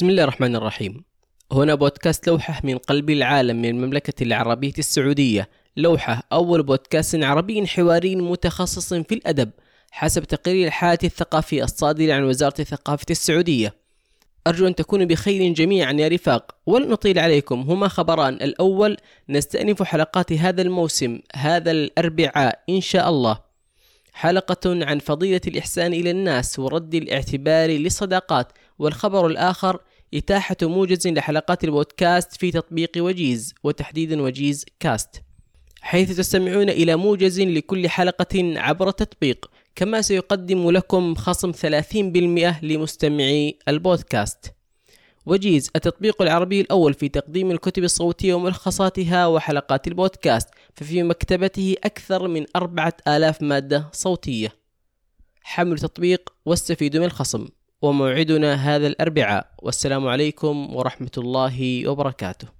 بسم الله الرحمن الرحيم. هنا بودكاست لوحة من قلب العالم من المملكة العربية السعودية. لوحة أول بودكاست عربي حواري متخصص في الأدب حسب تقرير الحالة الثقافية الصادر عن وزارة الثقافة السعودية. أرجو أن تكونوا بخير جميعا يا رفاق. ولن نطيل عليكم هما خبران. الأول نستأنف حلقات هذا الموسم هذا الأربعاء إن شاء الله. حلقة عن فضيلة الإحسان إلى الناس ورد الاعتبار للصداقات والخبر الآخر إتاحة موجز لحلقات البودكاست في تطبيق وجيز وتحديدا وجيز كاست حيث تستمعون إلى موجز لكل حلقة عبر التطبيق كما سيقدم لكم خصم 30% لمستمعي البودكاست. وجيز التطبيق العربي الأول في تقديم الكتب الصوتية وملخصاتها وحلقات البودكاست ففي مكتبته أكثر من أربعة آلاف مادة صوتية. حمل تطبيق واستفيدوا من الخصم. وموعدنا هذا الأربعاء. والسلام عليكم ورحمة الله وبركاته.